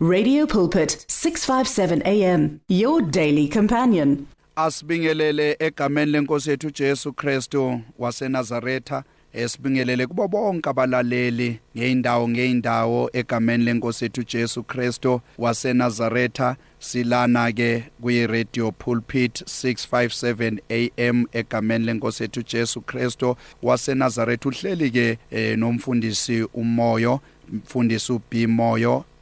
Radio Pulpit 657 AM your daily companion. asibingelele egameni lenkosi yethu Jesu Kristu waseNazaretha. Esibingelele kubo bonke abalaleli ngeindawo ngeindawo egameni lenkosi yethu Jesu Kristu waseNazaretha. Silana ke kuyi radio pulpit 657 AM egameni lenkosi yethu Jesu Kristu waseNazaretha. Uhleli ke eh, nomfundisi umoyo mfundisi uB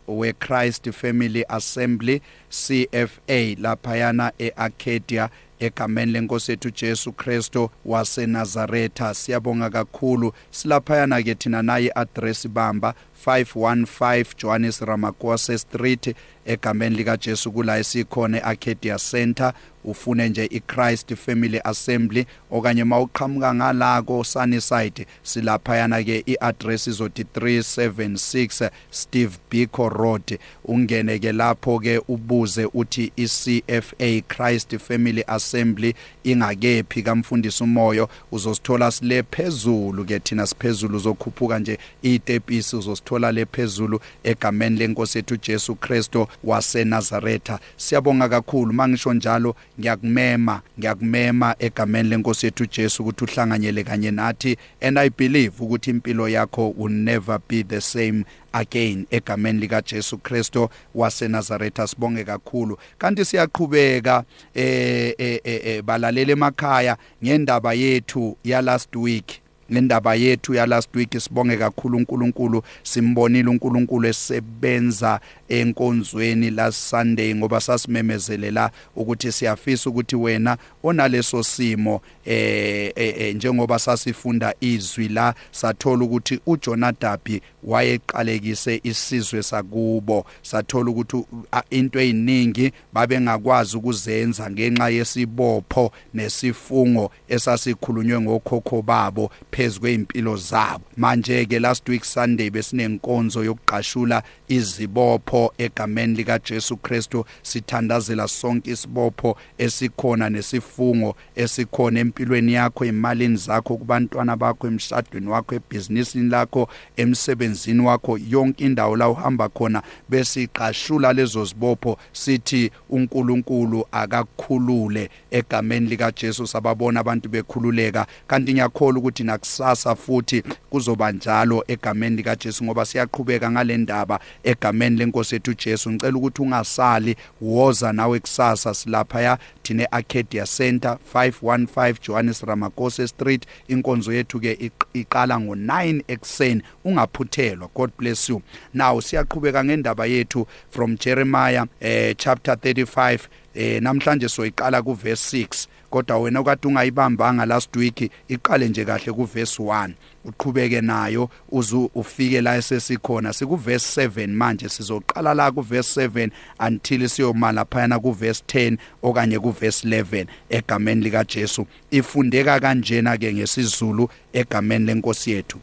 moyo we Christ Family Assembly CFA laphayana eArcadia egameni lenkosi yethu Jesu Kristo waseNazaretha. Siyabonga kakhulu. Silaphayana ke thina nayi address bamba 515 Johannes Ramakwase Street egameni lika Jesu kula esikhona eArcadia Center. Ufune nje iChrist Family Assembly okanye mawuqhamuka ngalako Sunnyside silaphayana ke iaddress izoti 376 Steve Biko Road. Ungene ke lapho ke ubuze uthi iCFA Christ Family Assembly ingakephi kamfundisi umoyo uzosithola sile phezulu ke thina siphezulu uzokhuphuka nje itepisi uzosithola le phezulu egameni lenkosi yethu Jesu Kristo waseNazaretha. Siyabonga kakhulu. Mangisho njalo ngiyakumema ngiyakumema egameni lenkosi yethu Jesu ukuthi uhlanganyele kanye nathi. And i believe ukuthi impilo yakho will never be the same again egameni lika Jesu Kristo waseNazaretha. Sibonge kakhulu. Kanti siyaqhubeka eh eh balalele emakhaya ngendaba yethu ya last week. Ngendaba yethu ya last week sibonge kakhulu uNkulunkulu simbonile uNkulunkulu esebenza enkonzweni la Sunday ngoba sasimemezelela ukuthi siyafisa ukuthi wena onaleso simo eh, eh, eh njengoba sasifunda izwi la sathola ukuthi uJonadabi wayeqalekise isizwe sakubo. Sathola ukuthi into eziningi babengakwazi ukuzenza ngenxa yesibopho nesifungo esasikhulunywe ngokhokho babo phezwe impilo zabo. Manje ke last week Sunday besinenkonzo yokuqashula izibopho egameni lika Jesu Kristu. Sithandazela sonke isibopho esikhona nesifungo esikhona empilweni yakho emalini zakho kubantwana bakho emshadweni wakho ebusinessini lakho emsebenzini wakho. Yonke indawo la uhamba khona besiqashula lezo zibopho sithi uNkulunkulu akakhulule egameni lika Jesu sababona abantu bekhululeka. Kanti ngiyakholwa ukuthi nakusasa futhi kuzoba njalo egameni lika Jesu ngoba siyaqhubeka ngale ndaba. Egameni lenkosi yethu Jesu. Ngicela ukuthi ungasali woza nawe kusasa silapha ya thine Arcadia Center 515 Johannes Ramakose Street. Inkonzo yethu ke iqala ngo9 ekseni ungaphuthelwa. God bless you. Now siyaqhubeka ngendaba yethu from Jeremiah eh, chapter 35 eh, namhlanje soyiqala ku verse 6 kodwa wena okade ungayibambanga last week iqale nje kahle ku verse 1 uqhubeke nayo uzu ufike la esesikhona. Siku verse 7 manje sizoqala la ku verse 7 until siyomala phayana ku verse 10 okanye ku verse 11 egameni lika Jesu. Ifundeka kanjena ke ngesizulu egameni lenkosi yethu.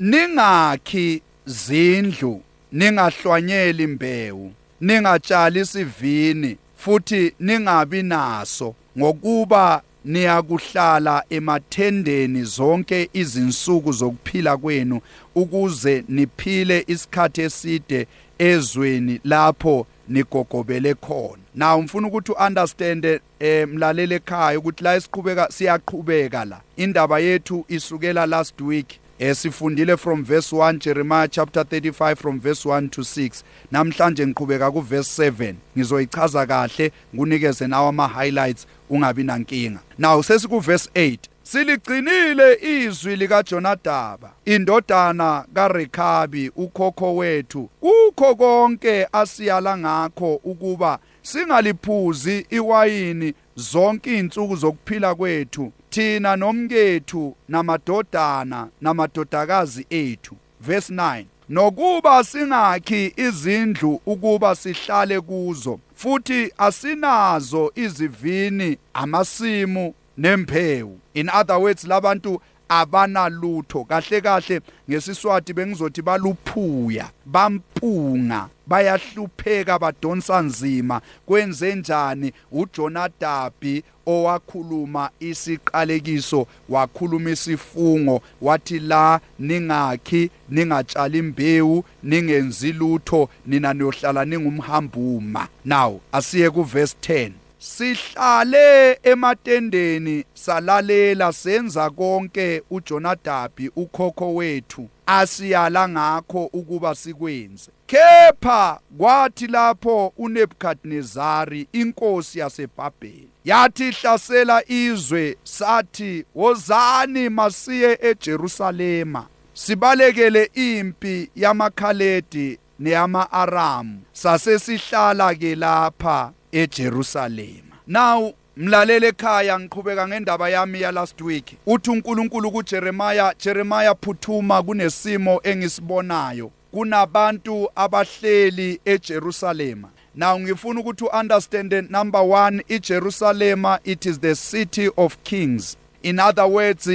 Ningakhi zindlu ningahlwanyeli imbewu ningatshali isivini futhi ningabi naso ngokuba niyakuhlala emathendeni zonke izinsuku zokuphila kwenu ukuze niphile isikhathi eside ezweni lapho nigogobele khona. Now ngifuna ukuthi uunderstand eh mlalele ekhaya ukuthi la esiqhubeka siyaqhubeka la. Indaba yethu isukela last week. Esifundile from verse 1 Jeremiah chapter 35 from verse 1 to 6 namhlanje ngiqhubeka ku verse 7 ngizoyichaza kahle ngunikeze nawo ama highlights ungabi nankinga. Now sesiku verse 8 siligcinile izwi lika Jonadaba indodana kaRekhabi ukhokho wethu. Kukho konke asiyala ngakho ukuba singaliphuzi iwayini zonke izinsuku zokuphila kwethu. Thina nomkethu namadodana namadodakazi ethu. Verse 9 nokuba singakhi izindlu ukuba sihlale kuzo futhi asinazo izivini amasimu nempewu. In other words labantu abanalutho kahle kahle ngesiswati bengizothi baluphuya bampunga bayahlupheka badonsa nzima. Kwenze njani? uJonadabi owakhuluma isiqalekiso wakhuluma isifungo wathi la ningakhi ningatshali imbewu ningenzi lutho nina niyohlala ningumhambuma. Now asiye ku verse 10 sihlale ematendeni salalela senza konke uJonadabi ukhokho wethu. Asiyala ngakho ukuba sikwenze. Kepha kwathi lapho uNebukadnezari inkosi yaseBhabheli yathi hlasela izwe sathi wozani masiye eJerusalema sibalekele impi yamakhaledi neyama-Aramu. Sasesihlala ke lapha eJerusalema now mlalele ekhaya ngiqhubeka ngendaba yami ya last week. Uthi uNkulunkulu kuJeremiah Jeremiah phuthuma kunesimo engisibonayo kunabantu abahleli eJerusalema. Now ngifuna ukuthi uunderstand number 1 iJerusalema it is the city of kings. In other words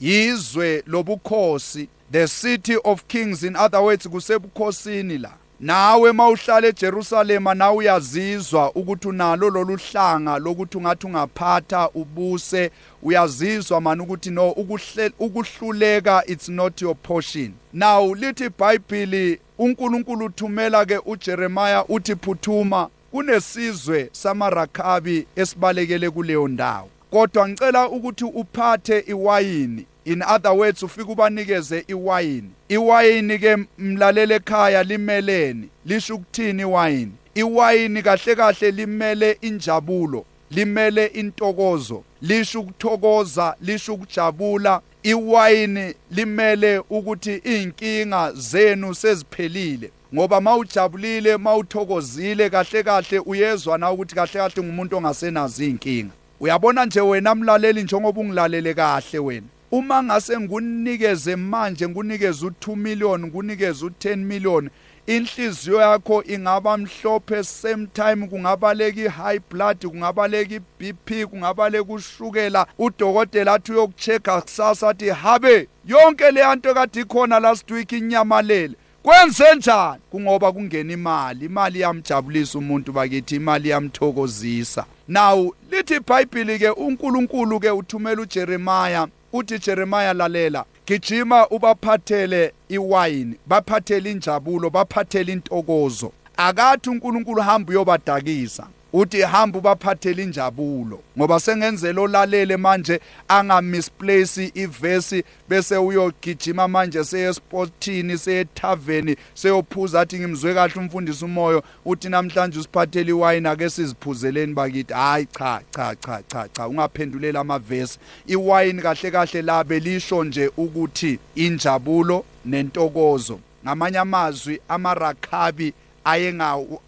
yizwe lobukhosi the city of kings. In other words kusebukhosini la. Nawe mawuhlala eJerusalema na uyazizwa ukuthi unalo loluhlanga lokuthi ungathi ungaphatha ubuse. Uyazizwa mani ukuthi no ukuhluleka it's not your portion. Now lithi iBhayibheli uNkulunkulu uthumela ke uJeremiah uthi phuthuma kunesizwe samaRakhabi esibalekele kuleyo ndawo. Kodwa ngicela ukuthi uphathe iwayini. In other words ufika ubanikeze iwayini. Iwayini ke mlalele ekhaya limeleni lisho ukuthini iwayini? Iwayini kahle kahle limele injabulo limele intokozo. Lisho ukuthokoza lisho ukujabula. Iwayini limele ukuthi inkinga zenu seziphelile. Ngoba mawujabulile mawuthokozile kahle kahle uyezwa na ukuthi kahle kahle ngumuntu ongasenazi inkinga uyabona nje wena mlaleli njengoba ungilalele kahle wena. Uma ngase ngikunikeze manje ngikunikeze u2 million ngikunikeze u10 million inhliziyo yakho ingaba mhlophe same time kungabaleka ihigh blood kungabaleka iBP kungabaleka ushukela udokotela athi uyokuchecka kusasa athi habe yonke le nto kade ikhona last week inyamalele kwenze njani? Kungoba kungena imali imali yamjabulisa umuntu bakithi imali yamthokozisa now lithi iBhayibheli ke uNkulunkulu ke uthumela uJeremiah uthi Jeremiah lalela gijima ubaphathele iwayini baphathele injabulo baphathele intokozo. Akathi uNkulunkulu hamba uyobadakisa. Uthi hamba ubaphathele injabulo ngoba sengenzela olalele manje anga misplace iverse bese uyogijima manje seye sportini seye tavern seyophuza athi ngimzwe kahle umfundisi umoyo uthi namhlanje usiphathele iwine ake siziphuzeleni bakithi. Hayi cha cha cha cha cha ungaphendulela amaverse iwine kahle kahle la belisho nje ukuthi injabulo nentokozo. Ngamanye amazwi amarakhabi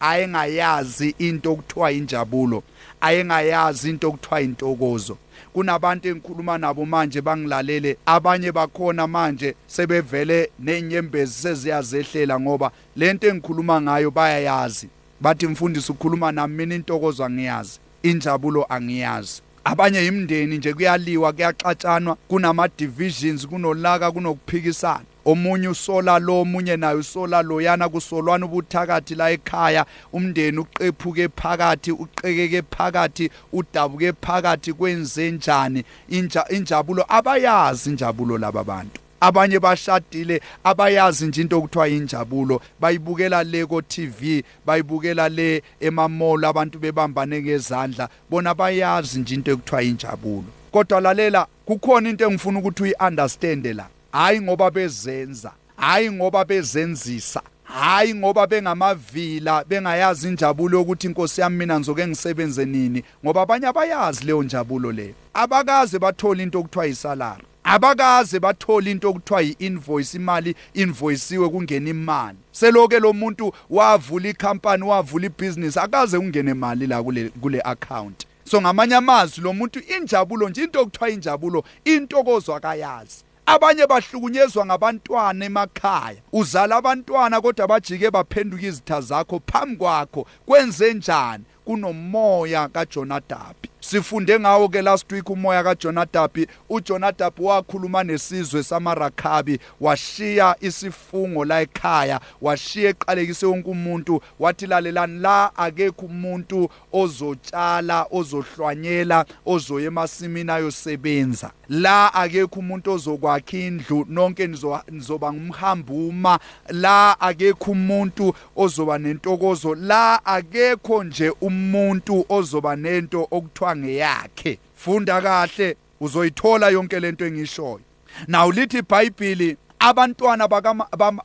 ayengayazi into okuthiwa injabulo ayengayazi into okuthiwa intokozo. Kunabantu engikhuluma nabo manje bangilalele abanye bakhona manje sebevele nenyembezi seziyazehlela ngoba lento engikhuluma ngayo bayayazi. Bathi mfundisi ukhuluma nami mina intokozo angiyazi injabulo angiyazi. Abanye imndeni nje kuyaliwa kuyaxatshanwa kunama divisions kunolaka kunokuphikisana. Omunye usola lo omunye naye usola loyana kusolwana ubuthakathi la ekhaya umndeni uqephuke phakathi uqekeke phakathi udabuke phakathi kwenze njani? Inja injabulo abayazi injabulo laba bantu. Abanye bashadile abayazi nje into okuthiwa injabulo. Bayibukela le ko TV bayibukela le emamall abantu bebambane ngezandla. Bona bayazi nje into ekuthiwa injabulo. Kodwa lalela kukhona into engifuna ukuthi uyiunderstand la. Hayi ngoba bezenza hayi ngoba bezenzisa hayi ngoba bengamavila bengayazi injabulo yokuthi inkosi yami mina ngizoke ngisebenze nini? Ngoba abanye abayazi leyo njabulo leyo abakaze bathola into okuthiwa isalary abakaze bathola into okuthiwa yi-invoice imali invoisiwe kungena imali. Seloke lo muntu wavula ikhampani wavula ibhizinisi akaze kungene imali la kule kule account. So ngamanye amazwi lo muntu injabulo nje into okuthiwa injabulo intokozo akayazi. Abanye bahlukunyezwa ngabantwana emakhaya. Uzala abantwana kodwa bajike baphenduka izitha zakho phambi kwakho. Kwenze njani? Kunomoya kaJonadabi. Sifunde ngawo ke last week umoya kaJonadabi uJonadabi wakhuluma nesizwe samaRakhabi washiya isifungo la ekhaya washiya eqalekise wonke umuntu wathi lalelani la akekho umuntu ozotshala ozohlwanyela ozoya emasimini ayosebenza. La akekho umuntu ozokwakha indlu nonke nizoba ngumhambuma. La akekho umuntu ozoba nentokozo. La akekho nje umuntu ozoba nento okuthiwa ngeyakhe. Funda kahle uzoyithola yonke lento engishoyo. Naw lithi iBhayibheli abantwana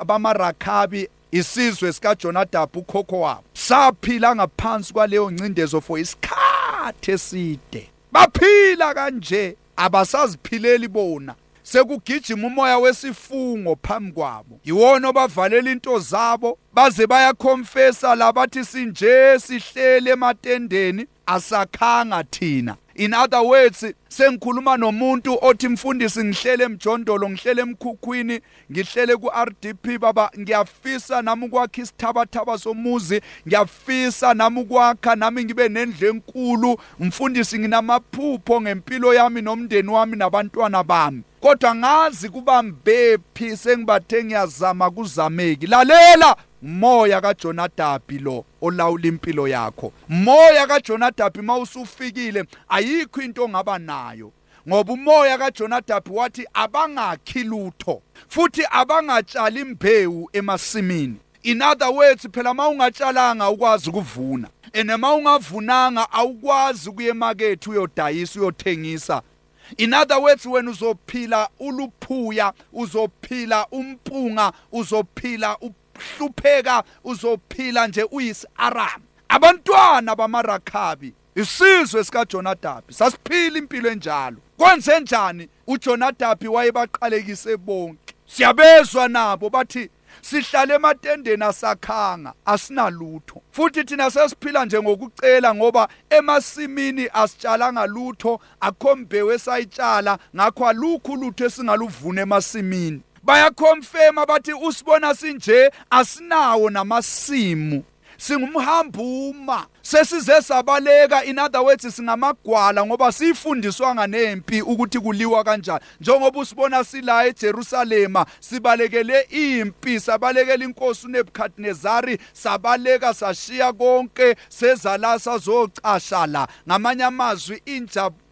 bamaRakhabi isizwe sikaJonadabu ukhokho wabo saphila ngaphansi kwaleyo ncindezo for isikhathi eside. Baphila kanje abasaziphileli bona. Sekugijima umoya wesifungo phambi kwabo. Yiwona obavalela into zabo baze bayakhomfesa labathi sinje sihlele ematendeni asakhanga thina. In other words sengikhuluma nomuntu othi mfundisi ngihlele emjondolo ngihlele emkhukhwini ngihlele ku-RDP baba ngiyafisa nami ukwakha isithabathaba somuzi ngiyafisa nami ukwakha nami ngibe nendlu enkulu. Mfundisi nginamaphupho ngempilo yami nomndeni wami nabantwana bami. Kodwa ngazi kubambephi sengibathe ngiyazama kuzameki. Lalela moya kaJonadabi lo olawula impilo yakho. Moya kaJonadabi mawusufikile ayikho into ongaba nayo ngoba umoya kaJonadabi wathi abangakhi lutho futhi abangatshali imbewu emasimini. In other words phela mawungatshalanga ukwazi ukuvuna ene mawungavunanga awukwazi kuye emakethe uyodayisa uyothengisa in other words wena uzophila uluphuya uzophila umpunga uzophila hlupheka uzophila nje uyisi-aram abantwana bamarakhabi isizwe sikaJonadabi sasiphila impilo enjalo. Kwenze njani? uJonadabi wayebaqalekise bonke. Siyabezwa nabo bathi sihlale ematendeni asakhanga asinalutho. Futhi thina sesiphila nje ngokucela ngoba emasimini asitshalanga lutho akho mbewu esayitshala ngakho alukho ulutho esingaluvuna emasimini. Bayakhomfema bathi usibona sinje asinawo namasimu. Singumhambuma. Sesize sabaleka. In other words singamagwala ngoba sifundiswanga nempi ukuthi kuliwa kanjani. Njengoba usibona sila eJerusalema sibalekele impi sabalekela inkosi uNebukadnezari sabaleka sashiya konke sezala sazocasha la ngamanye amazwi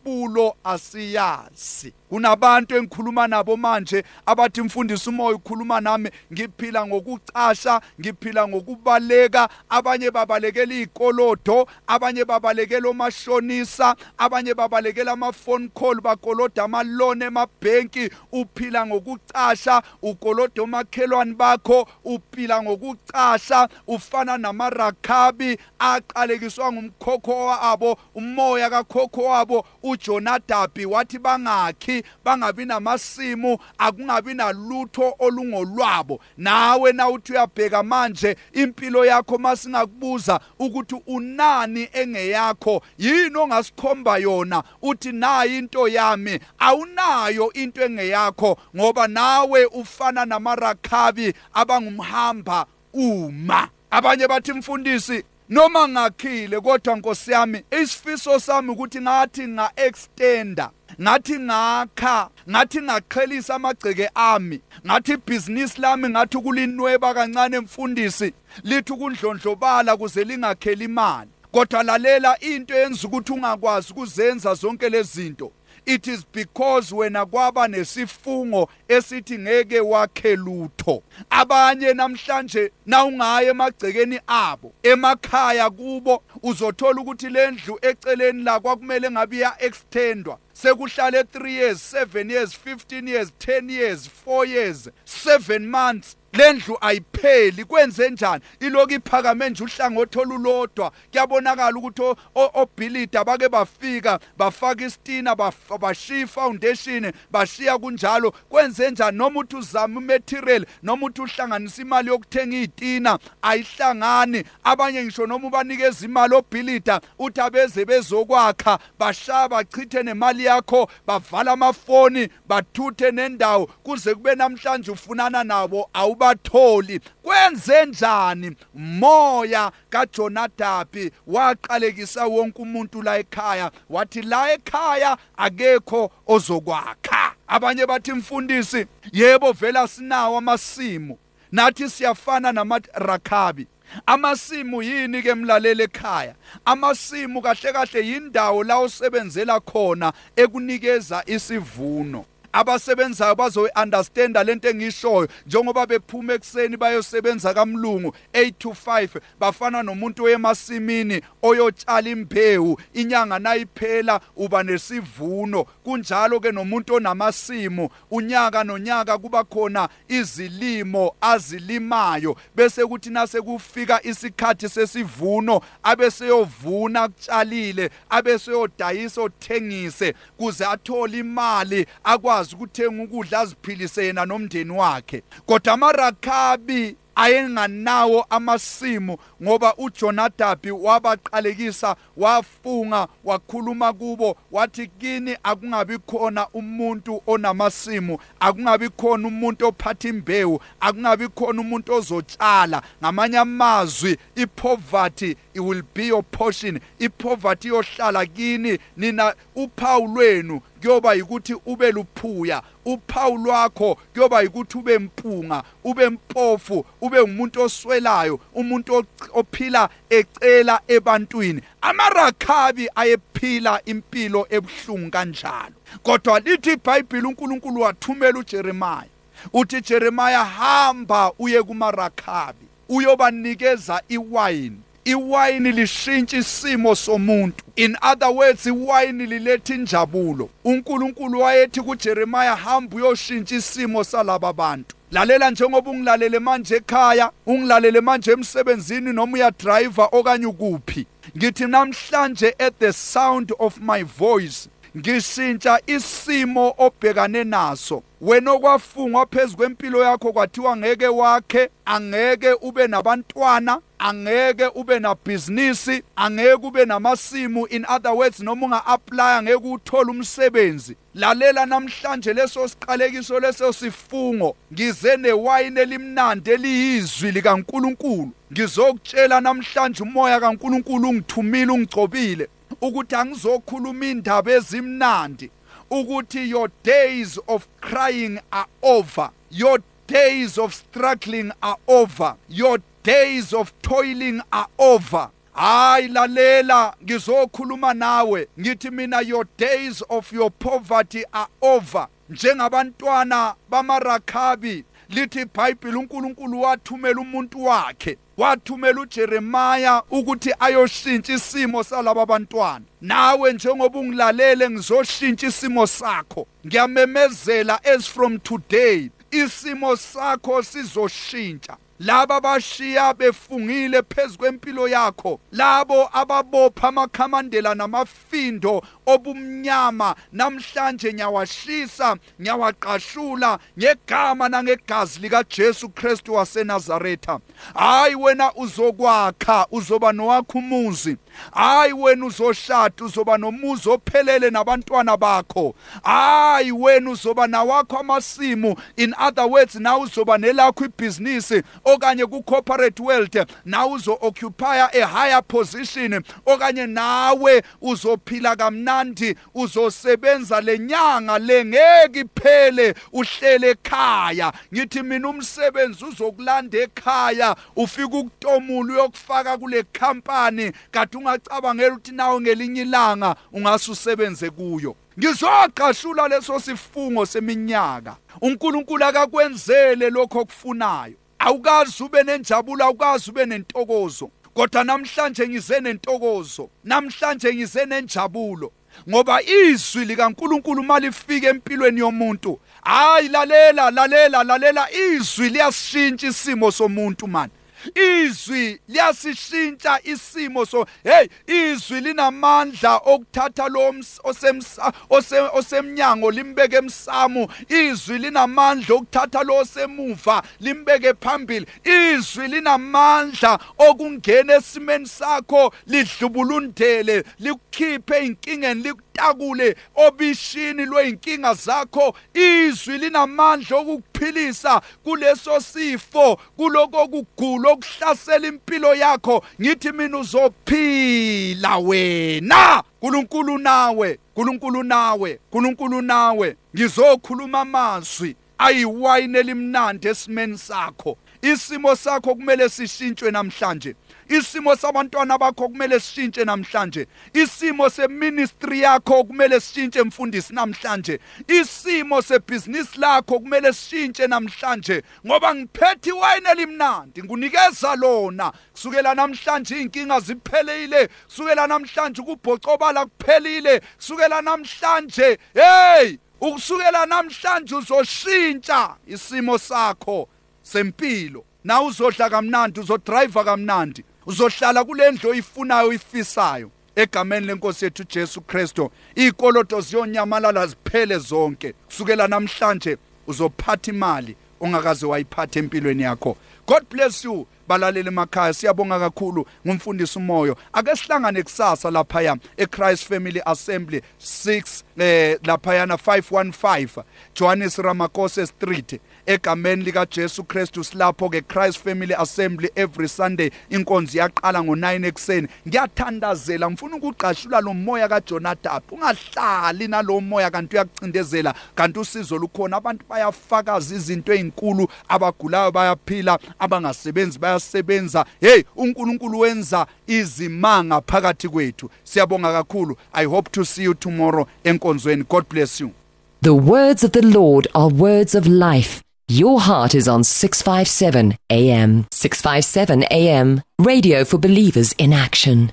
injabulo asiyazi. Kunabantu engikhuluma nabo manje abathi mfundisi umoya ukhuluma nami. Ngiphila ngokucasha ngiphila ngokubaleka. Abanye babalekela izikolodo abanye babalekela omashonisa abanye babalekela ama-phone call bakoloda amalone emabhenki. Uphila ngokucasha ukoloda omakhelwane bakho. Uphila ngokucasha ufana namarakhabi aqalekiswa ngumkhokho wabo umoya kakhokho wabo ujonadabi wathi bangakhi bangabi namasimu akungabi nalutho olungolwabo. Nawe na uthi uyabheka manje impilo yakho masingakubuza ukuthi unani engeyakho? Yini ongasikhomba yona? Uthi nayi into yami awunayo into engeyakho ngoba nawe ufana namarakhabi abangumhamba uma. Abanye bathi mfundisi noma ngakhile kodwa nkosi yami isifiso sami ukuthi ngathi nga extender ngathi ngakha ngathi ngaqhelisa amagceke ami ngathi ibhizinisi lami ngathi ukulinweba kancane mfundisi lithi ukundlondlobala kuze lingakheli imali. Kodwa lalela into yenza ukuthi ungakwazi ukuzenza zonke lezi zinto. It is because wena kwaba nesifungo esithi ngeke wakhe lutho. Abanye namhlanje nawungaya emagcekeni abo emakhaya kubo uzothola ukuthi lendlu eceleni la kwakumele ngabe iya extendwa sekuhlale 3 years 7 years 15 years 10 years 4 years 7 months. Lendlu ayipheli kwenze njani? Iloku iphakame nje uhlangothi olulodwa. Kuyabonakala ukuthi obhilida bake bafika bafaka isitina bashiya foundation bashiya kunjalo. Kwenze njani? Noma uthi uzama imaterial noma uthi uhlanganisa imali yokuthenga izitina ayihlangani. Abanye ngisho noma ubanikeza imali obhilida uthi abeze bezokwakha bashaya bachithe nemali yakho bavala amafoni bathuthe nendawo kuze kube namhlanje ufunana nabo awuba awubatholi kwenze njani? Moya kaJonadabi waqalekisa wonke umuntu la ekhaya wathi la ekhaya akekho ozokwakha. Abanye bathi mfundisi yebo vela sinawo amasimu. Nathi siyafana namarakhabi. Amasimu yini ke mlaleli ekhaya? Amasimu kahle kahle yindawo la osebenzela khona ekunikeza isivuno. Abasebenzayo bazoyi-understanda lento engishoyo. Njengoba bephuma ekuseni bayosebenza kamlungu 8 to 5 bafana nomuntu oyemasimini oyotshala imbewu inyanga nayiphela uba nesivuno. Kunjalo ke nomuntu onamasimu unyaka nonyaka kuba khona izilimo azilimayo. Bese kuthi nase kufika isikhathi sesivuno abeseyovuna kutshalile abeseyodayisa othengise kuze athole imali akwazi akwazi ukuthenga ukudla aziphilise yena nomndeni wakhe. Kodwa amarakhabi ayenganawo amasimu ngoba uJonadabi wabaqalekisa wafunga wakhuluma kubo wathi kini akungabi khona umuntu onamasimu akungabi khona umuntu ophatha imbewu akungabi khona umuntu ozotshala. Ngamanye amazwi ipoverty it will be your portion. Ipoverty yohlala kini nina uphawu lwenu kuyoba yikuthi ube luphuya uphawu lwakho kuyoba yikuthi ube mpunga ube mpofu ube umuntu oswelayo umuntu ophila ecela ebantwini. Amarakhabi ayephila impilo ebuhlungu kanjalo. Kodwa lithi iBhayibheli uNkulunkulu wathumela uJeremiah uthi Jeremiah hamba uye kumarakhabi uyobanikeza iwayini. Iwayini lishintsha isimo somuntu. In other words iwayini liletha injabulo. uNkulunkulu wayethi kuJeremiah hamba uyoshintsha isimo salaba bantu. Lalela njengoba ungilalele manje ekhaya ungilalele manje emsebenzini noma uyadriver okanye ukuphi. Ngithi namhlanje at the sound of my voice ngishintsha isimo obhekane naso. Wena okwafungwa phezulu kwempilo yakho kwathiwa ngeke wakhe angeke ube nabantwana. Angeke ube na business angeke ube namasimu. In other words noma unga apply ngeke uthole umsebenzi. Lalela namhlanje leso siqalekiso leso sifungo. Ngize newayini elimnandi eliyizwi likaNkuluNkulu. Ngizokutshela namhlanje umoya kaNkuluNkulu ungithumile ungicobile ukuthi angizokhuluma indaba ezimnandi ukuthi your days of crying are over. Your days of struggling are over. Your days of toiling are over. Hayi lalela ngizokhuluma nawe. Ngithi mina your days of your poverty are over. Njengabantwana bamarakhabi lithi iBhayibheli uNkulunkulu wathumela umuntu wakhe. Wathumela uJeremiah ukuthi ayoshintsha isimo salabo bantwana. Nawe njengoba ungilalele ngizoshintsha isimo sakho. Ngiyamemezela as from today isimo sakho sizoshintsha. Laba bashiya befungile phezukwempilo yakho. Labo ababopha amakhamandela namafindo obumnyama namhlanje nyawashisa nyawaqashula ngegama nangegazi lika Jesu Kristu waseNazaretha. Hayi wena uzokwakha uzoba nowakho umuzi hayi wena uzoshada uzoba nomuzi ophelele nabantwana bakho. Hayi wena uzoba nawakho amasimu. In other words na uzoba nelakho ibhizinisi okanye ku corporate world na uzo occupy a higher position okanye nawe uzophila kamnandi uzosebenza lenyanga lengeke iphele uhlele ekhaya. Ngithi mina umsebenzi uzokulanda ekhaya ufika ukutomula uyokufaka kule company kade ungacabangela ukuthi nawe ngelinye ilanga ungase usebenze kuyo. Ngizoqashula leso sifungo seminyaka. uNkulunkulu akakwenzele lokho okufunayo. Awukazi ube nenjabulo awukazi ube nentokozo. Kodwa namhlanje ngize nentokozo. Namhlanje ngize nenjabulo. Ngoba izwi likaNkuluNkulu malifika empilweni yomuntu. Hayi lalela lalela lalela izwi liyashintsha isimo somuntu mani izwi liyasishintsha isimo so hey izwi linamandla okuthatha lo osemsa osemnyango limbeke emsamo izwi linamandla okuthatha lo osemuva limbeke phambili. Izwi linamandla okungena esimeni sakho lidlubulundele likukhiphe inkingeni utakule obishini lweinkinga zakho. Izwi linamandla okukuphilisa kuleso sifo kuloko kugula okuhlasela impilo yakho. Ngithi mina uzophila wena. uNkulunkulu nawe uNkulunkulu nawe uNkulunkulu nawe. Ngizokhuluma amazwi ayiwayini elimnandi esimeni sakho. Isimo sakho kumele sishintshwe namhlanje. Isimo sabantwana bakho kumele sishintshe namhlanje. Isimo seministry yakho kumele sishintshe mfundisi namhlanje. Isimo sebhizinisi lakho kumele sishintshe namhlanje. Ngoba ngiphethe iwayini elimnandi ngunikeza lona. Kusukela namhlanje inkinga ziphelile kusukela namhlanje ukubhocobala kuphelile kusukela namhlanje hey ukusukela namhlanje uzoshintsha isimo sakho sempilo. Na uzodla kamnandi uzodrive kamnandi. Uzohlala kule ndlu oyifunayo oyifisayo egameni lenkosi yethu Jesu Kristo ikoloto ziyonyamalala ziphele zonke. Kusukela namhlanje uzophatha imali ongakaze wayiphatha empilweni yakho. God bless you. Balaleli emakhaya siyabonga kakhulu ngumfundisi umoyo. Ake sihlangane kusasa lapha eChrist Family Assembly 6 eh lapha yana 515 Johannes Ramakose Street egameni lika Jesu Christus silapho ke Christ Family Assembly every Sunday inkonzo yaqala ngo9 ekseni ngiyathandazela ngifuna ukuqashula lo moya kaJonathan ungahlali nalo moya kanti uyakucindezela kanti usizo lukhona. Abantu bayafakaza izinto ezinkulu abagulayo bayaphila abangasebenzi bayasebenza hey uNkulunkulu wenza izimanga phakathi kwethu siyabonga kakhulu i hope to see you tomorrow enkonzweni god bless you The words of the Lord are words of life. Your heart is on 657 AM. 657 AM. Radio for believers in action.